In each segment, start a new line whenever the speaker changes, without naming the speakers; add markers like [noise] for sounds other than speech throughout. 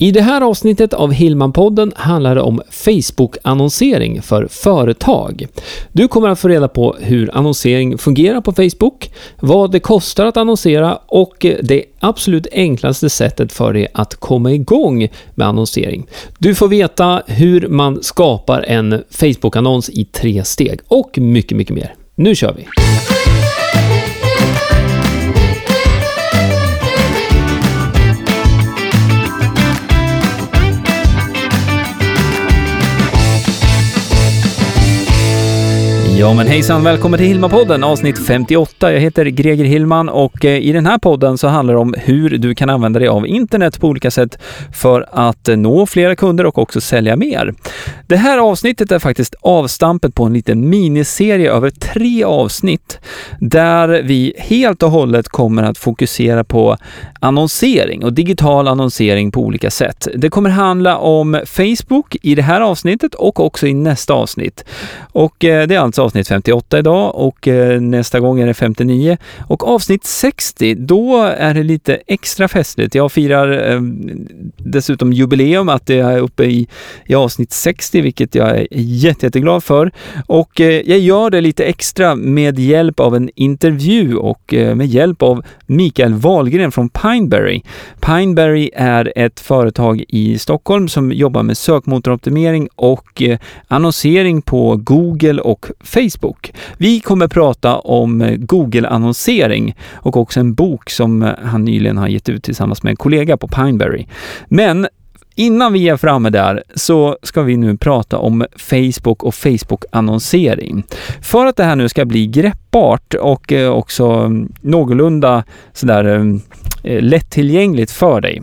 I det här avsnittet av Hillman-podden handlar det om Facebook-annonsering för företag. Du kommer att få reda på hur annonsering fungerar på Facebook, vad det kostar att annonsera och det absolut enklaste sättet för dig att komma igång med annonsering. Du får veta hur man skapar en Facebook-annons i tre steg och mycket, mycket mer. Nu kör vi! Ja men hejsan, välkommen till Hilma-podden avsnitt 58. Jag heter Greger Hillman och eh, i den här podden så handlar det om hur du kan använda dig av internet på olika sätt för att eh, nå flera kunder och också sälja mer. Det här avsnittet är faktiskt avstampet på en liten miniserie över tre avsnitt där vi helt och hållet kommer att fokusera på annonsering och digital annonsering på olika sätt. Det kommer handla om Facebook i det här avsnittet och också i nästa avsnitt. Och eh, det är alltså avsnitt 58 idag och eh, nästa gång är det 59. Och avsnitt 60, då är det lite extra festligt. Jag firar eh, dessutom jubileum att jag är uppe i, i avsnitt 60, vilket jag är jätte, jätteglad för. Och eh, jag gör det lite extra med hjälp av en intervju och med hjälp av Mikael Wahlgren från Pineberry. Pineberry är ett företag i Stockholm som jobbar med sökmotoroptimering och annonsering på Google och Facebook. Vi kommer prata om eh, Google-annonsering och också en bok som eh, han nyligen har gett ut tillsammans med en kollega på Pineberry. Men Innan vi är framme där så ska vi nu prata om Facebook och Facebook-annonsering. För att det här nu ska bli greppbart och eh, också mm, någorlunda sådär mm, lättillgängligt för dig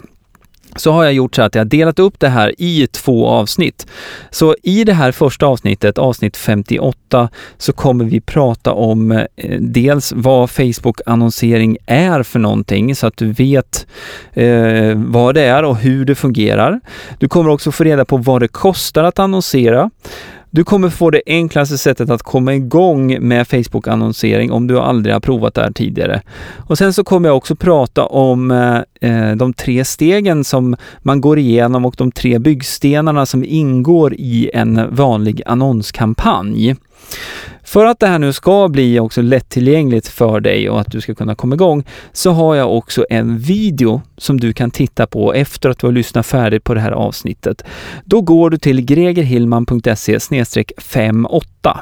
så har jag gjort så att jag har delat upp det här i två avsnitt. Så i det här första avsnittet, avsnitt 58, så kommer vi prata om eh, dels vad Facebook-annonsering är för någonting så att du vet eh, vad det är och hur det fungerar. Du kommer också få reda på vad det kostar att annonsera. Du kommer få det enklaste sättet att komma igång med Facebook-annonsering om du aldrig har provat det här tidigare. Och sen så kommer jag också prata om eh, eh de tre stegen som man går igenom och de tre byggstenarna som ingår i en vanlig annonskampanj. För att det här nu ska bli också lättillgängligt för dig och att du ska kunna komma igång så har jag också en video som du kan titta på efter att du har lyssnat färdigt på det här avsnittet. Då går du till gregerhillman.se 58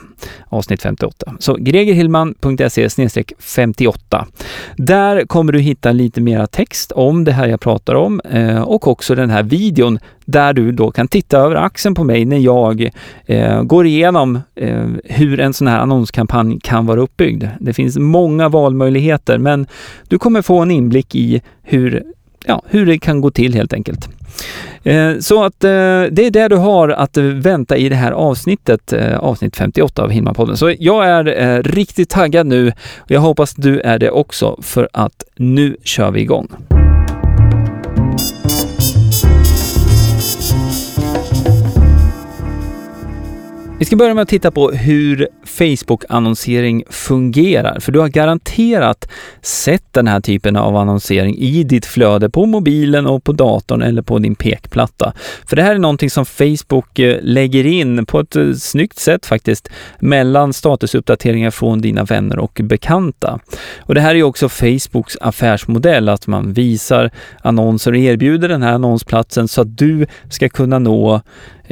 avsnitt 58. Så gregerhillman.se 58. Där kommer du hitta lite mera text om det här jag pratar om eh, och också den här videon där du då kan titta över axeln på mig när jag eh, går igenom eh, hur en sån här annonskampanj kan vara uppbyggd. Det finns många valmöjligheter, men du kommer få en inblick i hur, ja, hur det kan gå till helt enkelt. Eh, så att eh, det är det du har att vänta i det här avsnittet, eh, avsnitt 58 av Himmalpodden. Så jag är eh, riktigt taggad nu och jag hoppas du är det också för att nu kör vi igång. Vi ska börja med att titta på hur Facebook-annonsering fungerar. För du har garanterat sett den här typen av annonsering i ditt flöde på mobilen och på datorn eller på din pekplatta. För det här är någonting som Facebook eh, lägger in på ett eh, snyggt sätt faktiskt mellan statusuppdateringar från dina vänner och bekanta. Och det här är också Facebooks affärsmodell, att man visar annonser och erbjuder den här annonsplatsen så att du ska kunna nå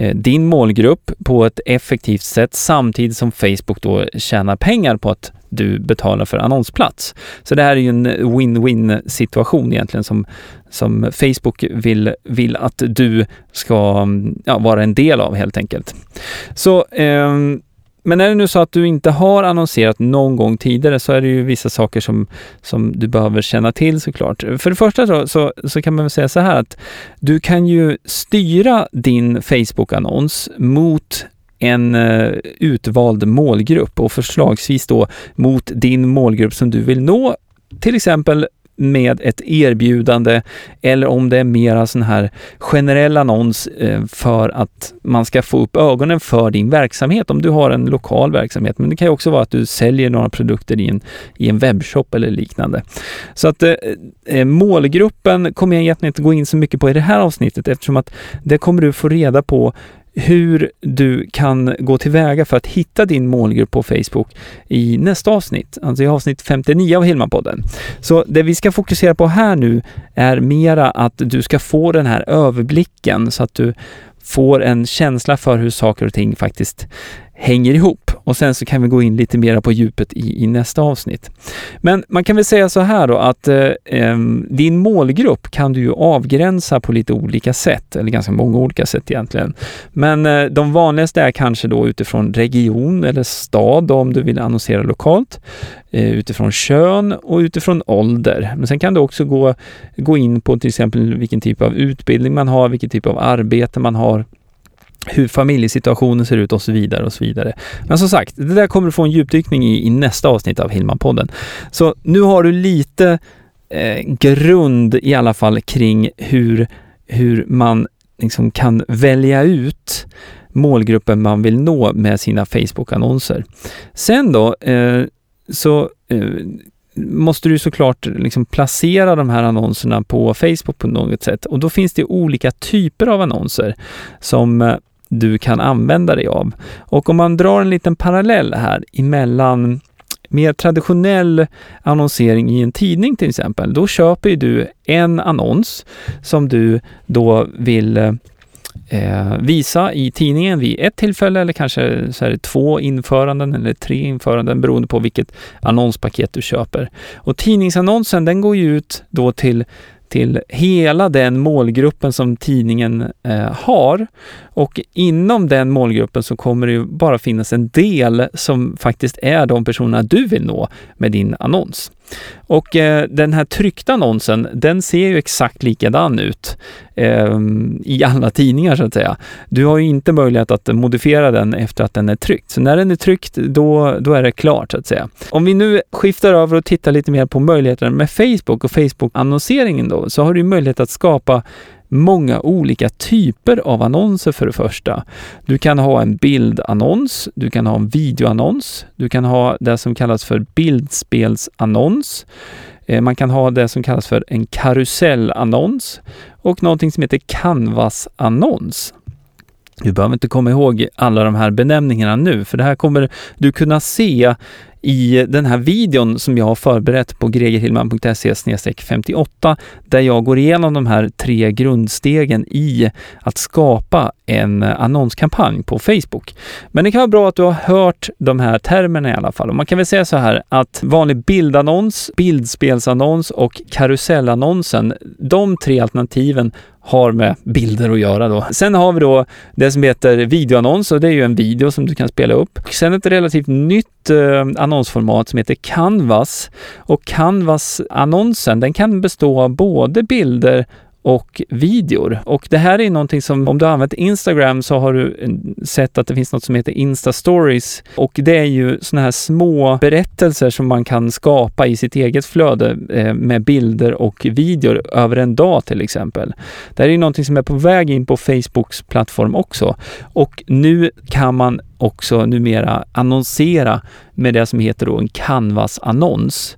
Eh, din målgrupp på ett effektivt sätt samtidigt som Facebook då tjänar pengar på att du betalar för annonsplats. Så det här är ju en win-win situation egentligen som, som Facebook vill, vill att du ska mm, ja, vara en del av helt enkelt. Så eh, men är det nu så att du inte har annonserat någon gång tidigare så är det ju vissa saker som, som du behöver känna till såklart. För det första så, så, så kan man väl säga så här att du kan ju styra din Facebook-annons mot en uh, utvald målgrupp och förslagsvis då mot din målgrupp som du vill nå. Till exempel med ett erbjudande eller om det är mera sån här generell annons eh, för att man ska få upp ögonen för din verksamhet. Om du har en lokal verksamhet, men det kan ju också vara att du säljer några produkter i en, i en webbshop eller liknande. Så att eh, eh målgruppen kommer jag egentligen inte gå in så mycket på i det här avsnittet eftersom att det kommer du få reda på hur du kan gå tillväga för att hitta din målgrupp på Facebook i nästa avsnitt, alltså i avsnitt 59 av Hilma-podden. Så det vi ska fokusera på här nu är mera att du ska få den här överblicken så att du får en känsla för hur saker och ting faktiskt hänger ihop och sen så kan vi gå in lite mer på djupet i, i nästa avsnitt. Men man kan väl säga så här då att eh, din målgrupp kan du ju avgränsa på lite olika sätt, eller ganska många olika sätt egentligen. Men eh, de vanligaste är kanske då utifrån region eller stad då, om du vill annonsera lokalt, eh, utifrån kön och utifrån ålder. Men sen kan du också gå, gå in på till exempel vilken typ av utbildning man har, vilken typ av arbete man har hur familjesituationen ser ut och så vidare och så vidare. Men som sagt, det där kommer du få en djupdykning i, i nästa avsnitt av Hillman-podden. Så nu har du lite eh, grund i alla fall kring hur, hur man liksom kan välja ut målgruppen man vill nå med sina Facebook-annonser. Sen då eh, så eh, måste du såklart liksom placera de här annonserna på Facebook på något sätt och då finns det olika typer av annonser som eh, du kan använda dig av. Och om man drar en liten parallell här emellan mer traditionell annonsering i en tidning till exempel, då köper du en annons som du då vill eh, visa i tidningen vid ett tillfälle eller kanske så här två införanden eller tre införanden beroende på vilket annonspaket du köper. Och tidningsannonsen den går ju ut då till till hela den målgruppen som tidningen eh, har. Och inom den målgruppen så kommer det ju bara finnas en del som faktiskt är de personerna du vill nå med din annons. Och eh, den här tryckta annonsen, den ser ju exakt likadan ut eh, i alla tidningar så att säga. Du har ju inte möjlighet att modifiera den efter att den är tryckt. Så när den är tryckt, då, då är det klart så att säga. Om vi nu skiftar över och tittar lite mer på möjligheterna med Facebook och Facebook-annonseringen då, så har du möjlighet att skapa många olika typer av annonser för det första. Du kan ha en bildannons, du kan ha en videoannons, du kan ha det som kallas för bildspelsannons. Eh, man kan ha det som kallas för en karusellannons och någonting som heter canvasannons. Du behöver inte komma ihåg alla de här benämningarna nu, för det här kommer du kunna se i den här videon som jag har förberett på gregerhillman.se 58 där jag går igenom de här tre grundstegen i att skapa en annonskampanj på Facebook. Men det kan vara bra att du har hört de här termerna i alla fall. Och man kan väl säga så här att vanlig bildannons, bildspelsannons och karusellannonsen, de tre alternativen har med bilder att göra då. Sen har vi då det som heter videoannons och det är ju en video som du kan spela upp. Sen ett relativt nytt eh, annonsformat som heter Canvas och Canvas-annonsen den kan bestå av både bilder och videor. Och det här är någonting som, om du har använt Instagram så har du eh, sett att det finns något som heter Insta Stories och det är ju sådana här små berättelser som man kan skapa i sitt eget flöde eh, med bilder och videor över en dag till exempel. Det här är ju någonting som är på väg in på Facebooks plattform också och nu kan man också numera annonsera med det som heter då en Canvas-annons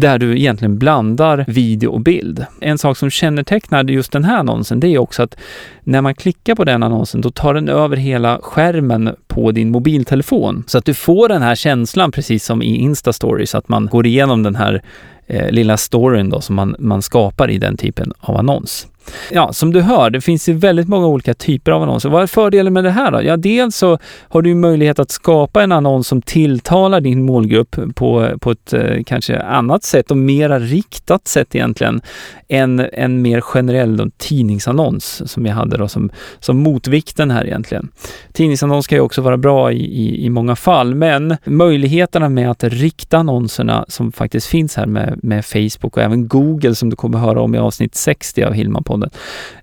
där du egentligen blandar video och bild. En sak som kännetecknar just den här annonsen, det är också att när man klickar på den annonsen, då tar den över hela skärmen på din mobiltelefon. Så att du får den här känslan, precis som i Insta Stories, att man går igenom den här eh, lilla storyn då som man, man skapar i den typen av annons. Ja, som du hör, det finns ju väldigt många olika typer av annonser. Vad är fördelen med det här då? Ja, dels så har du möjlighet att skapa en annons som tilltalar din målgrupp på, på ett eh, kanske annat sätt och mera riktat sätt egentligen än en mer generell då, tidningsannons som jag hade då som, som motvikten här egentligen. Tidningsannons kan ju också vara bra i, i, i många fall, men möjligheterna med att rikta annonserna som faktiskt finns här med, med Facebook och även Google som du kommer höra om i avsnitt 60 av Hillman podden,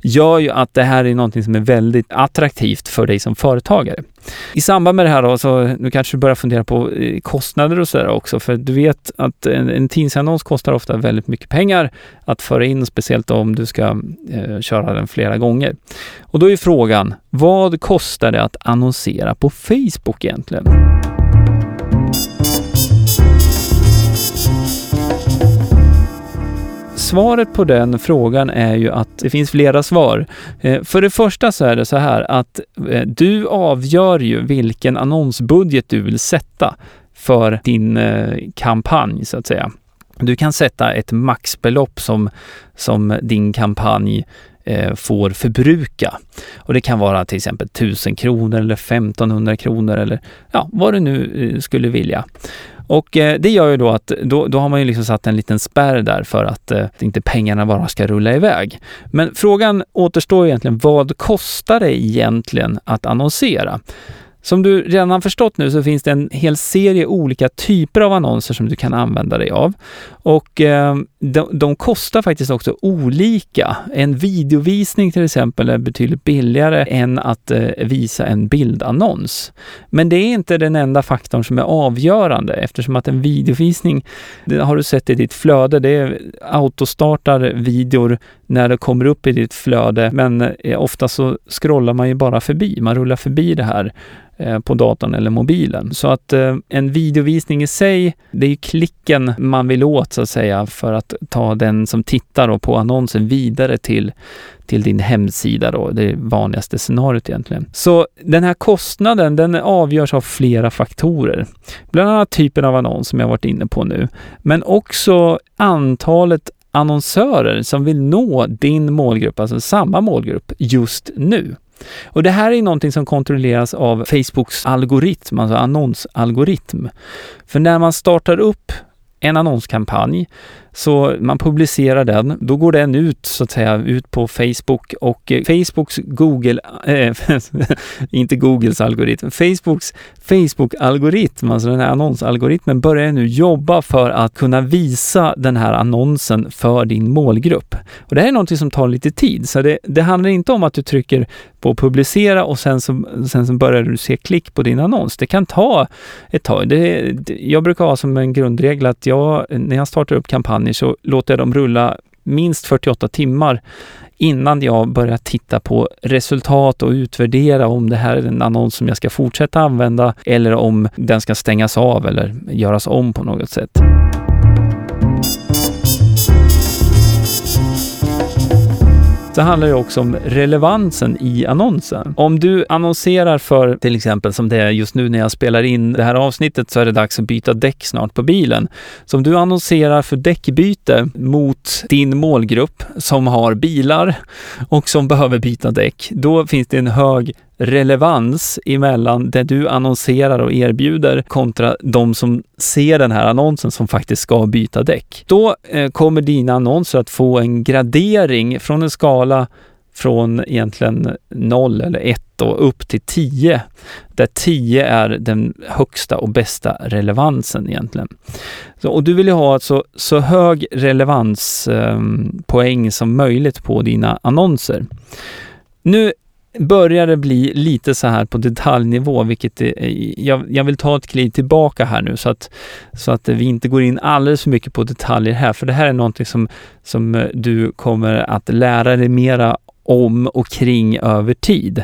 gör ju att det här är någonting som är väldigt attraktivt för dig som företagare. I samband med det här då, så nu kanske du börjar fundera på eh, kostnader och sådär också, för du vet att en, en tidningsannons kostar ofta väldigt mycket pengar att föra in, speciellt om du ska eh, köra den flera gånger. Och då är frågan, vad kostar det att annonsera på Facebook egentligen? Svaret på den frågan är ju att det finns flera svar. Eh, för det första så är det så här att eh, du avgör ju vilken annonsbudget du vill sätta för din eh, kampanj så att säga. Du kan sätta ett maxbelopp som, som din kampanj Eh, får förbruka. Och det kan vara till exempel 1000 kronor eller 1500 kronor eller ja, vad du nu eh, skulle vilja. Och eh, det gör ju då att då, då har man ju liksom satt en liten spärr där för att eh, inte pengarna bara ska rulla iväg. Men frågan återstår egentligen, vad kostar det egentligen att annonsera? Som du redan har förstått nu så finns det en hel serie olika typer av annonser som du kan använda dig av. Och eh, de, de, kostar faktiskt också olika. En videovisning till exempel är betydligt billigare än att eh, visa en bildannons. Men det är inte den enda faktorn som är avgörande eftersom att en videovisning, det har du sett i ditt flöde, det eh, autostartar videor när det kommer upp i ditt flöde men eh, ofta så scrollar man ju bara förbi, man rullar förbi det här eh, på datorn eller mobilen. Så att eh, en videovisning i sig, det är klicken man vill åt så att säga för att ta den som tittar på annonsen vidare till till din hemsida då, det vanligaste scenariot egentligen. Så den här kostnaden, den avgörs av flera faktorer. Bland annat typen av annons som jag varit inne på nu, men också antalet annonsörer som vill nå din målgrupp, alltså samma målgrupp just nu. Och det här är någonting som kontrolleras av Facebooks algoritm, alltså annonsalgoritm. För när man startar upp en annonskampanj så man publicerar den, då går den ut så att säga ut på Facebook och eh, Facebooks Google, äh, [laughs] inte Googles algoritm, Facebooks Facebook-algoritm, alltså den här annonsalgoritmen börjar nu jobba för att kunna visa den här annonsen för din målgrupp. Och det här är någonting som tar lite tid, så det, det handlar inte om att du trycker på publicera och sen så, sen så börjar du se klick på din annons. Det kan ta ett tag. Det, jag brukar ha som en grundregel att jag, när jag startar upp kampanjer juni så låter jag dem rulla minst 48 timmar innan jag börjar titta på resultat och utvärdera om det här är en annons som jag ska fortsätta använda eller om den ska stängas av eller göras om på något sätt. Så handlar det också om relevansen i annonsen. Om du annonserar för, till exempel som det är just nu när jag spelar in det här avsnittet, så är det dags att byta däck snart på bilen. Så om du annonserar för däckbyte mot din målgrupp som har bilar och som behöver byta däck, då finns det en hög relevans emellan det du annonserar och erbjuder kontra de som ser den här annonsen som faktiskt ska byta däck. Då eh, kommer dina annonser att få en gradering från en skala från egentligen 0 eller 1 och upp till 10, där 10 är den högsta och bästa relevansen egentligen. Så, och du vill ju ha alltså så hög relevanspoäng ehm, eh, som möjligt på dina annonser. Nu börjar det bli lite så här på detaljnivå, vilket är, eh, jag, jag, vill ta ett kliv tillbaka här nu så att, så att vi inte går in alldeles för mycket på detaljer här, för det här är någonting som, som eh, du kommer att lära dig mera om och kring över tid.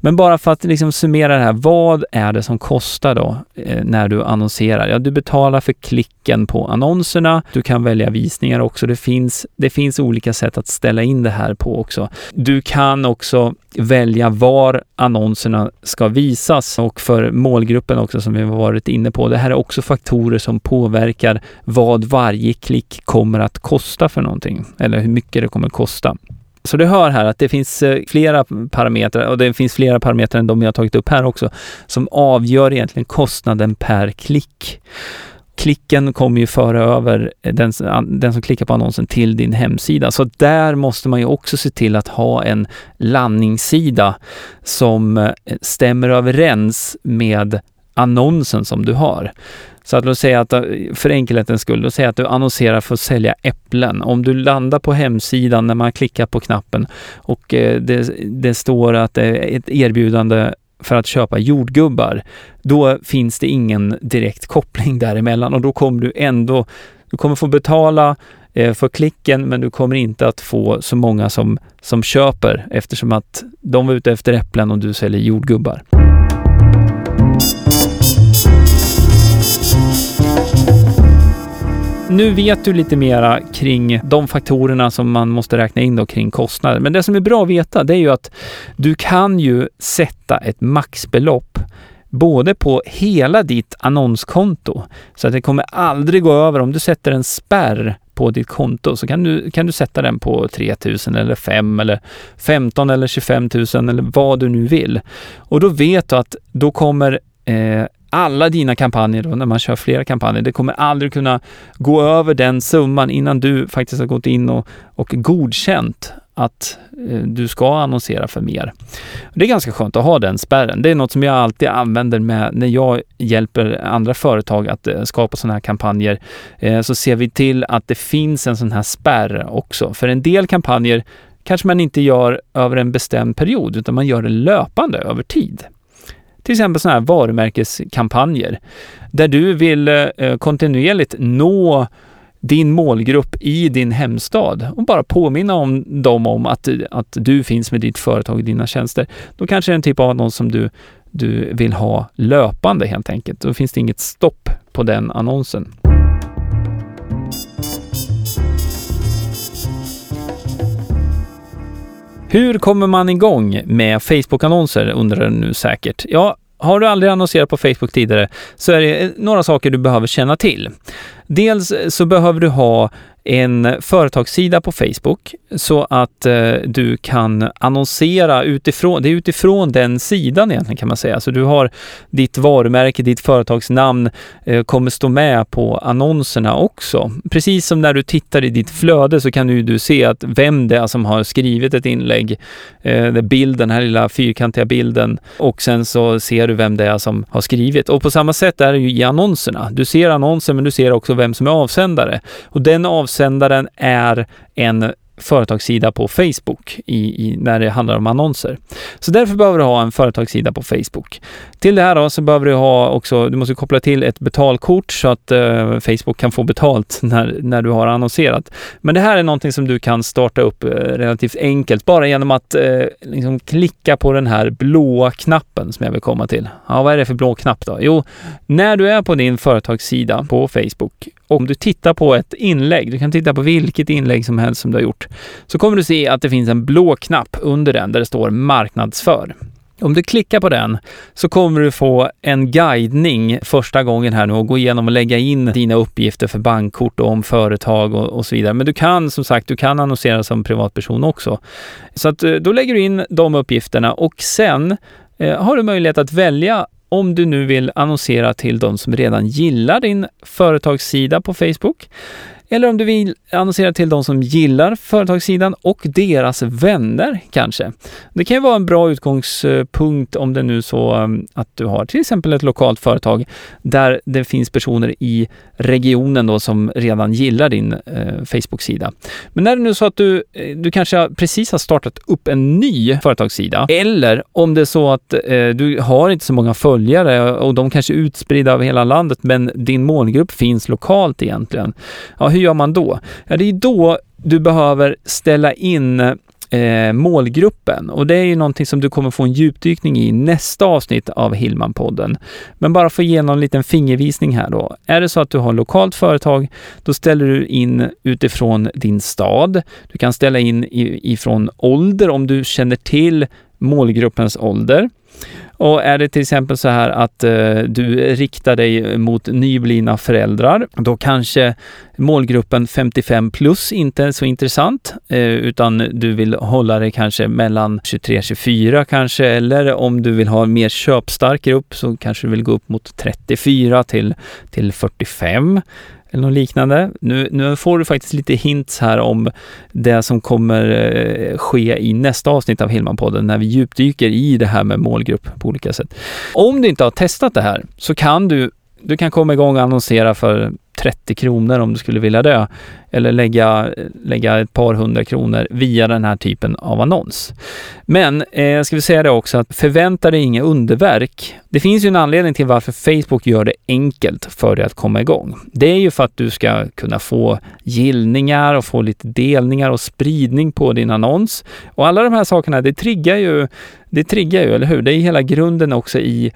Men bara för att liksom summera det här, vad är det som kostar då eh, när du annonserar? Ja, du betalar för klicken på annonserna. Du kan välja visningar också. Det finns, det finns olika sätt att ställa in det här på också. Du kan också välja var annonserna ska visas och för målgruppen också som vi har varit inne på. Det här är också faktorer som påverkar vad varje klick kommer att kosta för någonting eller hur mycket det kommer att kosta. Så du hör här att det finns eh, flera parametrar och det finns flera parametrar än de jag tagit upp här också som avgör egentligen kostnaden per klick. Klicken kommer ju föra över den, den som klickar på annonsen till din hemsida. Så där måste man ju också se till att ha en landningssida som eh, stämmer överens med annonsen som du har. Så att låt säga att för enkelhetens skull, låt säga att du annonserar för att sälja äpplen. Om du landar på hemsidan när man klickar på knappen och eh, det, det står att det är ett erbjudande för att köpa jordgubbar, då finns det ingen direkt koppling [laughs] däremellan och då kommer du ändå, du kommer få betala eh, för klicken men du kommer inte att få så många som, som köper eftersom att de var ute efter äpplen och du säljer jordgubbar. Nu vet du lite mera kring de faktorerna som man måste räkna in då kring kostnader. Men det som är bra att veta det är ju att du kan ju sätta ett maxbelopp både på hela ditt annonskonto. Så att det kommer aldrig gå över. Om du sätter en spärr på ditt konto så kan du, kan du sätta den på 3000 eller 5 eller 15 eller 25 000 eller vad du nu vill. Och då vet du att då kommer eh, alla dina kampanjer då, när man kör flera kampanjer, det kommer aldrig kunna gå över den summan innan du faktiskt har gått in och, och godkänt att eh, du ska annonsera för mer. Det är ganska skönt att ha den spärren. Det är något som jag alltid använder med när jag hjälper andra företag att eh, skapa sådana här kampanjer. Eh, så ser vi till att det finns en sån här spärr också. För en del kampanjer kanske man inte gör över en bestämd period, utan man gör det löpande över tid. Till exempel sådana här varumärkeskampanjer där du vill eh, kontinuerligt nå din målgrupp i din hemstad och bara påminna om dem om att, att du finns med ditt företag och dina tjänster. Då kanske det är en typ av annons som du, du vill ha löpande helt enkelt. Då finns det inget stopp på den annonsen. Hur kommer man igång med Facebook-annonser undrar du nu säkert. Ja, har du aldrig annonserat på Facebook tidigare så är det några saker du behöver känna till. Dels så behöver du ha en företagssida på Facebook så att eh, du kan annonsera utifrån, det är utifrån den sidan egentligen kan man säga. Så du har ditt varumärke, ditt företagsnamn eh, kommer stå med på annonserna också. Precis som när du tittar i ditt flöde så kan du, du se att vem det är som har skrivit ett inlägg, eh, bilden, den här lilla fyrkantiga bilden och sen så ser du vem det är som har skrivit. Och på samma sätt är det ju i annonserna. Du ser annonsen men du ser också vem som är avsändare och den avsändaren avsändaren är en företagssida på Facebook i, i, när det handlar om annonser. Så därför behöver du ha en företagssida på Facebook. Till det här då så behöver du ha också, du måste koppla till ett betalkort så att eh, Facebook kan få betalt [laughs] när, när du har annonserat. Men det här är någonting som du kan starta upp eh, relativt enkelt bara genom att eh, liksom klicka på den här blåa knappen som jag vill komma till. Ja, vad är det för blå knapp då? Jo, när du är på din företagssida på Facebook om du tittar på ett inlägg, du kan titta på vilket inlägg som helst som du har gjort, så kommer du se att det finns en blå knapp under den där det står marknadsför. Om du klickar på den så kommer du få en guidning första gången här nu och gå igenom och lägga in dina uppgifter för bankkort och om företag och, och, så vidare. Men du kan som sagt, du kan annonsera som privatperson också. Så att eh, då lägger du in de uppgifterna och sen eh, har du möjlighet att välja om du nu vill annonsera till de som redan gillar din företagssida på Facebook eller om du vill annonsera till de som gillar företagssidan och deras vänner kanske. Det kan ju vara en bra utgångspunkt om det nu så um, att du har till exempel ett lokalt företag där det finns personer i regionen då som redan gillar din eh, Facebook-sida. Men är det nu så att du, eh, du kanske precis har startat upp en ny företagssida eller om det är så att eh, du har inte så många följare och de kanske är utspridda över hela landet men din målgrupp finns lokalt egentligen. Ja, hur gör man då? Ja, det är då du behöver ställa in eh, målgruppen och det är ju någonting som du kommer få en djupdykning i nästa avsnitt av Hillman-podden. Men bara för att ge någon liten fingervisning här då. Är det så att du har lokalt företag, då ställer du in utifrån din stad. Du kan ställa in ifrån ålder om du känner till målgruppens ålder. Och är det till exempel så här att eh, du riktar dig mot nyblivna föräldrar, då kanske målgruppen 55 plus inte är så intressant, eh, utan du vill hålla dig kanske mellan 23-24 kanske, eller om du vill ha en mer köpstark grupp så kanske du vill gå upp mot 34 till, till 45 eller något liknande. Nu, nu får du faktiskt lite hints här om det som kommer eh, ske i nästa avsnitt av Hillman-podden när vi djupdyker i det här med målgrupp på olika sätt. Om du inte har testat det här så kan du du kan komma igång och annonsera för 30 kronor om du skulle vilja det. Eller lägga, lägga ett par hundra kronor via den här typen av annons. Men eh, jag ska säga det också att förvänta dig inga underverk. Det finns ju en anledning till varför Facebook gör det enkelt för dig att komma igång. Det är ju för att du ska kunna få gillningar och få lite delningar och spridning på din annons. Och alla de här sakerna, det triggar ju, det triggar ju, eller hur? Det är hela grunden också i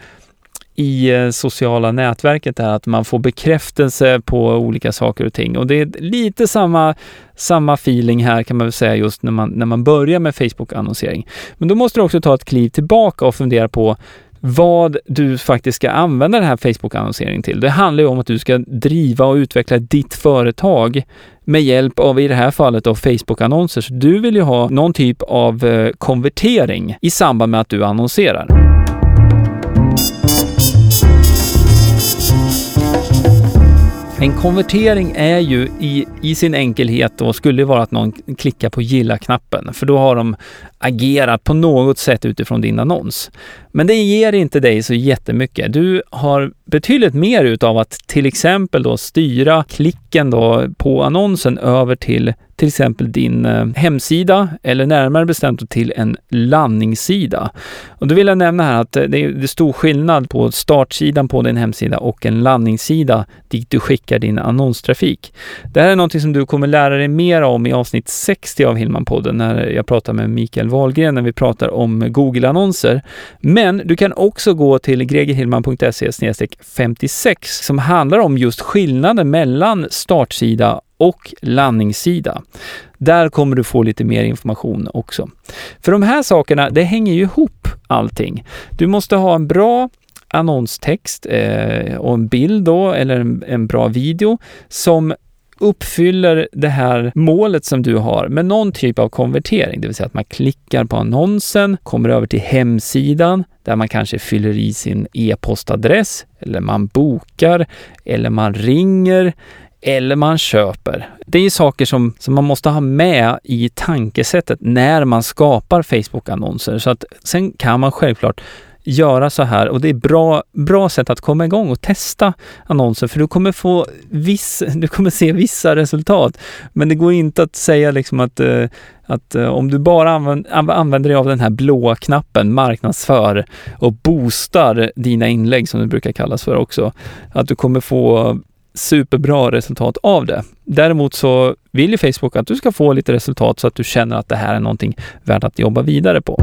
i eh, sociala nätverket är att man får bekräftelse på olika saker och ting. Och det är lite samma, samma feeling här kan man väl säga just när man, när man börjar med Facebook-annonsering. Men då måste du också ta ett kliv tillbaka och fundera på vad du faktiskt ska använda den här Facebook-annonseringen till. Det handlar ju om att du ska driva och utveckla ditt företag med hjälp av, i det här fallet, av Facebook-annonser. Så du vill ju ha någon typ av eh, konvertering i samband med att du annonserar. En konvertering är ju i, i sin enkelhet då skulle vara att någon klickar på gilla-knappen, för då har de agerat på något sätt utifrån din annons. Men det ger inte dig så jättemycket. Du har betydligt mer utav att till exempel då styra klicken då på annonsen över till till exempel din eh, hemsida eller närmare bestämt till en landningssida. Och då vill jag nämna här att eh, det är, stor skillnad på startsidan på din hemsida och en landningssida dit du skickar din annonstrafik. Det här är något som du kommer lära dig mer om i avsnitt 60 av Hillman-podden när jag pratar med Mikael Wahlgren när vi pratar om Google-annonser. Men du kan också gå till gregerhillman.se 56 som handlar om just skillnaden mellan startsida och landningssida. Där kommer du få lite mer information också. För de här sakerna, det hänger ju ihop allting. Du måste ha en bra annonstext eh, och en bild då, eller en, en bra video som uppfyller det här målet som du har med någon typ av konvertering, det vill säga att man klickar på annonsen, kommer över till hemsidan där man kanske fyller i sin e-postadress eller man bokar eller man ringer eller man köper. Det är saker som, som man måste ha med i tankesättet när man skapar Facebook-annonser. Så att sen kan man självklart göra så här och det är bra, bra sätt att komma igång och testa annonser för du kommer få viss, du kommer se vissa resultat. Men det går inte att säga liksom att, eh, att eh, om du bara använder dig av den här blåa knappen marknadsför och boostar dina inlägg som det brukar kallas för också, att du kommer få superbra resultat av det. Däremot så vill ju Facebook att du ska få lite resultat så att du känner att det här är någonting värt att jobba vidare på.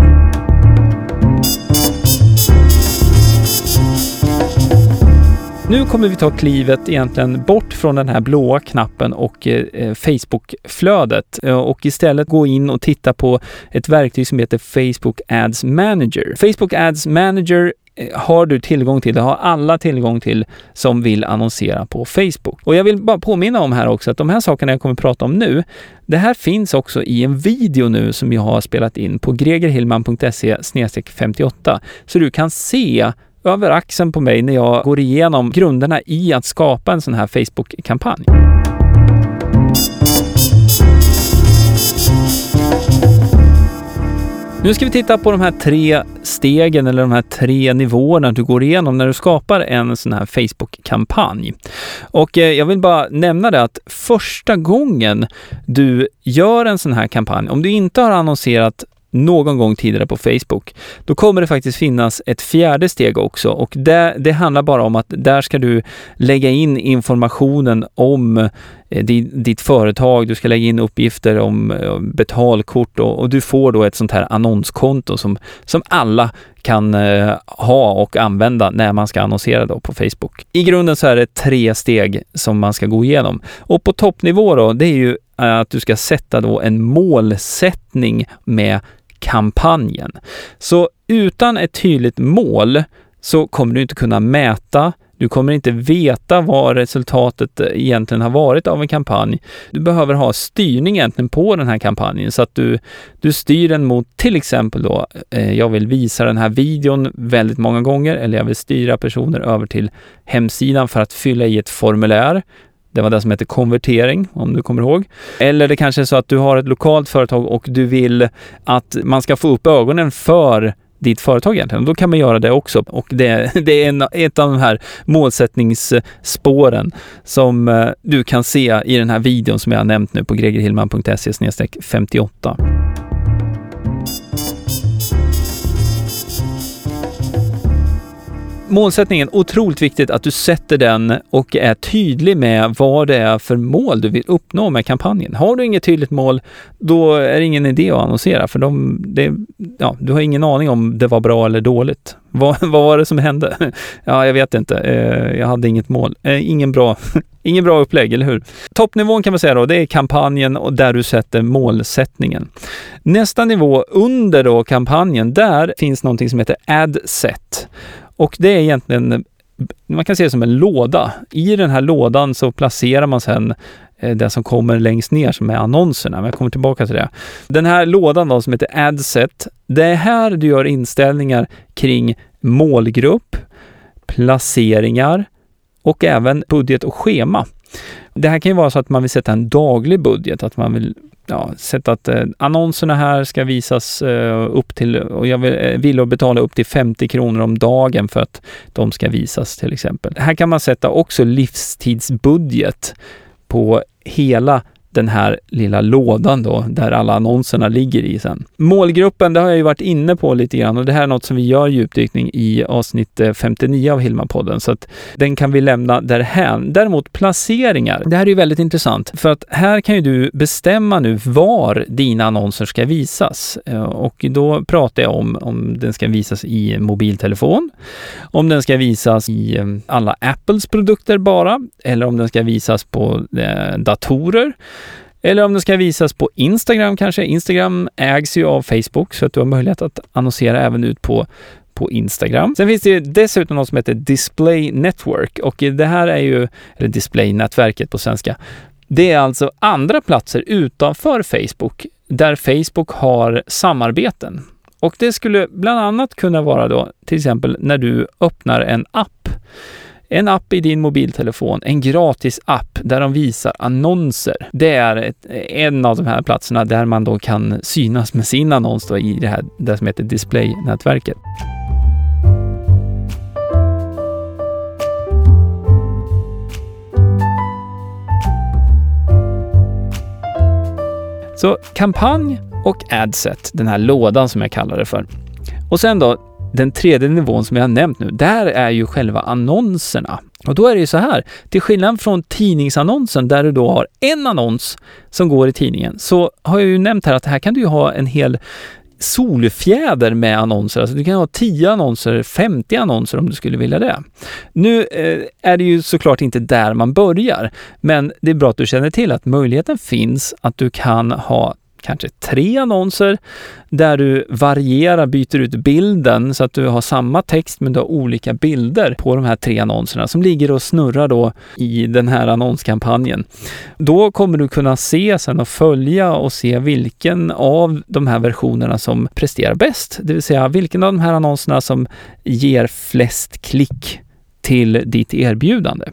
Nu kommer vi ta klivet egentligen bort från den här blåa knappen och eh, Facebook-flödet eh, och istället gå in och titta på ett verktyg som heter Facebook Ads Manager. Facebook Ads Manager Eh, har du tillgång till, det har alla tillgång till som vill annonsera på Facebook. Och jag vill bara påminna om här också att de här sakerna jag kommer att prata om nu, det här finns också i en video nu som jag har spelat in på gregerhillman.se 58 så du kan se över axeln på mig när jag går igenom grunderna i att skapa en sån här Facebook-kampanj. Nu ska vi titta på de här tre stegen eller de här tre nivåerna du går igenom när du skapar en sån här Facebook-kampanj. Och eh, jag vill bara nämna det att första gången du gör en sån här kampanj, om du inte har annonserat någon gång tidigare på Facebook, då kommer det faktiskt finnas ett fjärde steg också och det, det handlar bara om att där ska du lägga in informationen om eh, ditt företag, du ska lägga in uppgifter om eh, betalkort och, och, du får då ett sånt här annonskonto som, som alla kan eh, ha och använda när man ska annonsera då på Facebook. I grunden så är det tre steg som man ska gå igenom. Och på toppnivå då, det är ju att du ska sätta då en målsättning med kampanjen. Så utan ett tydligt mål så kommer du inte kunna mäta, du kommer inte veta vad resultatet eh, egentligen har varit av en kampanj. Du behöver ha styrning egentligen på den här kampanjen så att du, du styr den mot till exempel då, eh, jag vill visa den här videon väldigt många gånger eller jag vill styra personer över till hemsidan för att fylla i ett formulär. Det var det som hette konvertering, om du kommer ihåg. Eller det kanske är så att du har ett lokalt företag och du vill att man ska få upp ögonen för ditt företag egentligen. Då kan man göra det också och det, det är en, ett av de här målsättningsspåren som eh, du kan se i den här videon som jag har nämnt nu på gregerhillman.se 58. Målsättningen, otroligt viktigt att du sätter den och är tydlig med vad det är för mål du vill uppnå med kampanjen. Har du inget tydligt mål, då är det ingen idé att annonsera för de, det, ja, du har ingen aning om det var bra eller dåligt. [laughs] Vad, vad var det som hände? [laughs] Ja, jag vet inte. Eh, jag hade inget mål. Eh, ingen bra, [laughs] ingen bra upplägg, eller hur? Toppnivån kan man säga då, det är kampanjen och där du sätter målsättningen. Nästa nivå under då kampanjen, där finns någonting som heter AdSet. Och det är egentligen, man kan se det som en låda. I den här lådan så placerar man sen eh, det som kommer längst ner som är annonserna, men jag kommer tillbaka till det. Den här lådan då som heter Adset, det är här du gör inställningar kring målgrupp, placeringar och även budget och schema. Det här kan ju vara så att man vill sätta en daglig budget, att man vill ja, sett att eh, annonserna här ska visas eh, upp till, och jag vill, eh, vill betala upp till 50 kronor om dagen för att de ska visas till exempel. Här kan man sätta också livstidsbudget på hela den här lilla lådan då, där alla annonserna ligger i sen. Målgruppen, det har jag ju varit inne på lite grann och det här är något som vi gör djupdykning i avsnitt eh, 59 av Hilma-podden, så att den kan vi lämna därhän. Däremot placeringar, det här är ju väldigt intressant för att här kan ju du bestämma nu var dina annonser ska visas eh, och då pratar jag om om den ska visas i mobiltelefon, om den ska visas i eh, alla Apples produkter bara, eller om den ska visas på datorer eller om det ska visas på Instagram kanske. Instagram ägs ju av Facebook så att du har möjlighet att annonsera även ut på på Instagram. Sen finns det dessutom något som heter Display Network och det här är ju, eller Display-nätverket på svenska. Det är alltså andra platser utanför Facebook där Facebook har samarbeten. Och det skulle bland annat kunna vara då till exempel när du öppnar en app en app i din mobiltelefon, en gratis app där de visar annonser. Det är ett, en av de här platserna där man då kan synas med sin annons då i det här det som heter Display-nätverket. Så kampanj och adset, den här lådan som jag kallar det för. Och sen då den tredje nivån som jag har nämnt nu, där är ju själva annonserna. Och då är det ju så här, till skillnad från tidningsannonsen där du då har en annons som går i tidningen, så har jag ju nämnt här att här kan du ju ha en hel solfjäder med annonser. Alltså du kan ha 10 annonser, 50 annonser om du skulle vilja det. Nu eh, är det ju såklart inte där man börjar, men det är bra att du känner till att möjligheten finns att du kan ha kanske tre annonser där du varierar, byter ut bilden så att du har samma text men du har olika bilder på de här tre annonserna som ligger och snurrar då i den här annonskampanjen. Då kommer du kunna se sen och följa och se vilken av de här versionerna som presterar bäst, det vill säga vilken av de här annonserna som ger flest klick till ditt erbjudande.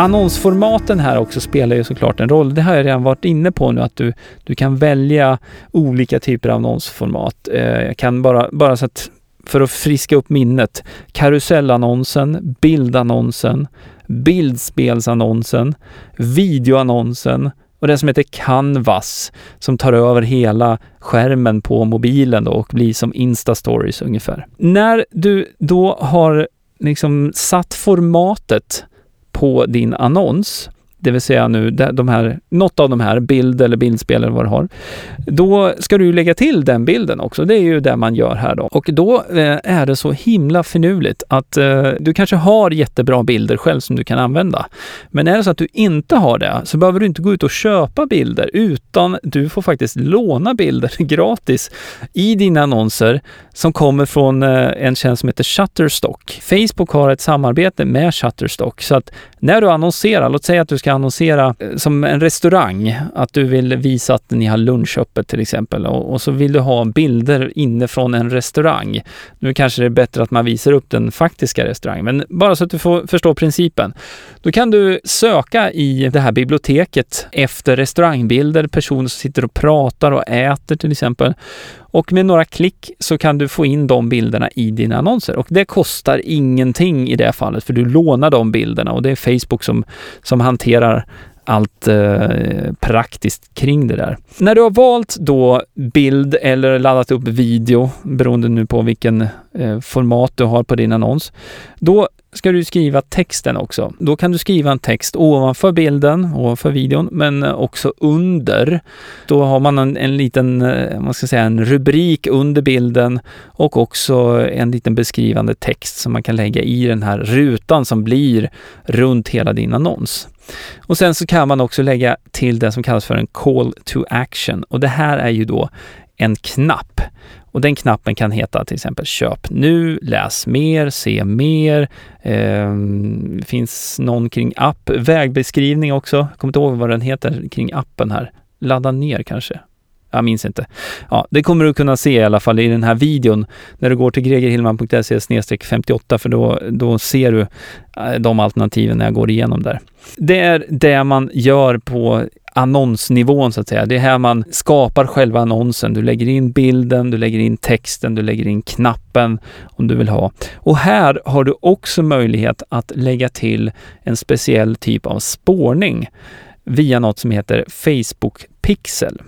Annonsformaten här också spelar ju såklart en roll. Det har jag redan varit inne på nu att du, du kan välja olika typer av annonsformat. Eh, jag kan bara, bara så att för att friska upp minnet. Karusellannonsen, bildannonsen, bildspelsannonsen, videoannonsen och den som heter Canvas som tar över hela skärmen på mobilen då och blir som Insta-stories ungefär. När du då har liksom satt formatet på din annons, det vill säga nu de här, något av de här, bild eller bildspel eller vad du har, då ska du lägga till den bilden också. Det är ju det man gör här då. Och då eh, är det så himla finurligt att eh, du kanske har jättebra bilder själv som du kan använda. Men är det så att du inte har det så behöver du inte gå ut och köpa bilder utan du får faktiskt låna bilder [laughs] gratis i dina annonser som kommer från eh, en tjänst som heter Shutterstock. Facebook har ett samarbete med Shutterstock så att när du annonserar, låt säga att du ska annonsera eh, som en restaurang, att du vill visa att ni har lunchöppet till exempel och, och så vill du ha bilder inifrån en restaurang. Nu kanske det är bättre att man visar upp den faktiska restaurangen, men bara så att du får förstå principen. Då kan du söka i det här biblioteket efter restaurangbilder, personer som sitter och pratar och äter till exempel. Och med några klick så kan du få in de bilderna i dina annonser och det kostar ingenting i det fallet för du lånar de bilderna och det är Facebook som, som hanterar allt eh, praktiskt kring det där. När du har valt då bild eller laddat upp video, beroende nu på vilken eh, format du har på din annons, då ska du skriva texten också. Då kan du skriva en text ovanför bilden, ovanför videon, men eh, också under. Då har man en, en liten, eh, vad ska jag säga, en rubrik under bilden och också en liten beskrivande text som man kan lägga i den här rutan som blir runt hela din annons. Och sen så kan man också lägga till det som kallas för en call to action och det här är ju då en knapp. Och den knappen kan heta till exempel Köp nu, Läs mer, Se mer. Eh, finns någon kring app, vägbeskrivning också. Jag kommer inte ihåg vad den heter kring appen här. Ladda ner kanske. Jag minns inte. Ja, det kommer du kunna se i alla fall i den här videon när du går till gregerhillman.se 58 för då, då ser du eh, de alternativen när jag går igenom där. Det är det man gör på annonsnivån så att säga. Det är här man skapar själva annonsen. Du lägger in bilden, du lägger in texten, du lägger in knappen om du vill ha. Och här har du också möjlighet att lägga till en speciell typ av spårning via något som heter Facebook Pixel.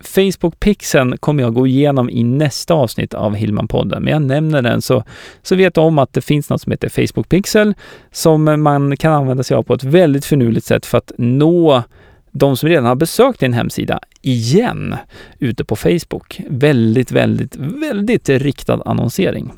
Facebook Pixeln kommer jag gå igenom i nästa avsnitt av Hillman-podden, men jag nämner den så, så vet du om att det finns något som heter Facebook Pixel som man kan använda sig av på ett väldigt finurligt sätt för att nå de som redan har besökt din hemsida igen ute på Facebook. Väldigt, väldigt, väldigt riktad annonsering.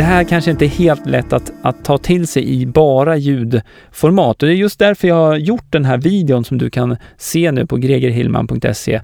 Det här kanske inte är helt lätt att, att ta till sig i bara ljudformat och det är just därför jag har gjort den här videon som du kan se nu på gregerhillman.se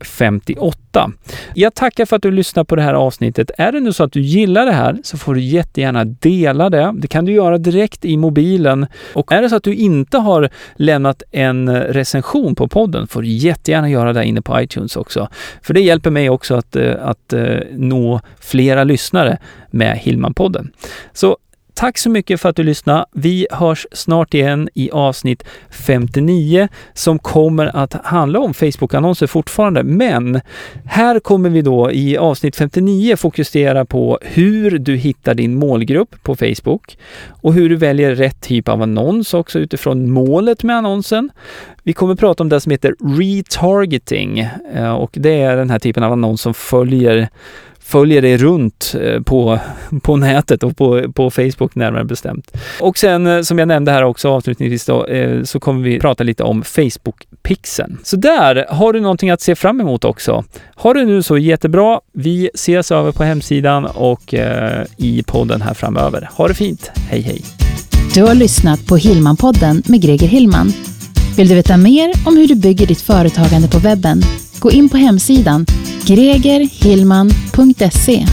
58. Jag tackar för att du lyssnar på det här avsnittet. Är det nu så att du gillar det här så får du jättegärna dela det. Det kan du göra direkt i mobilen och är det så att du inte har lämnat en recension på podden får du jättegärna göra det inne på iTunes också. För det hjälper mig också att, eh, att eh, nå flera lyssnare med Hillman-podden. Så Tack så mycket för att du lyssnade. Vi hörs snart igen i avsnitt 59 som kommer att handla om Facebook-annonser fortfarande. Men här kommer vi då i avsnitt 59 fokusera på hur du hittar din målgrupp på Facebook och hur du väljer rätt typ av annons också utifrån målet med annonsen. Vi kommer prata om det som heter retargeting eh, och det är den här typen av annons som följer följer dig runt eh, på, på nätet och på, på Facebook närmare bestämt. Och sen eh, som jag nämnde här också avslutningsvis då, eh, så kommer vi prata lite om Facebook-pixeln. Så där har du någonting att se fram emot också. Ha det nu så jättebra. Vi ses över på hemsidan och i podden här framöver. Ha det fint. Hej hej!
Du har lyssnat på Hillman-podden med Greger Hillman. Vill du veta mer om hur du bygger ditt företagande på webben? Gå in på hemsidan gregerhillman.se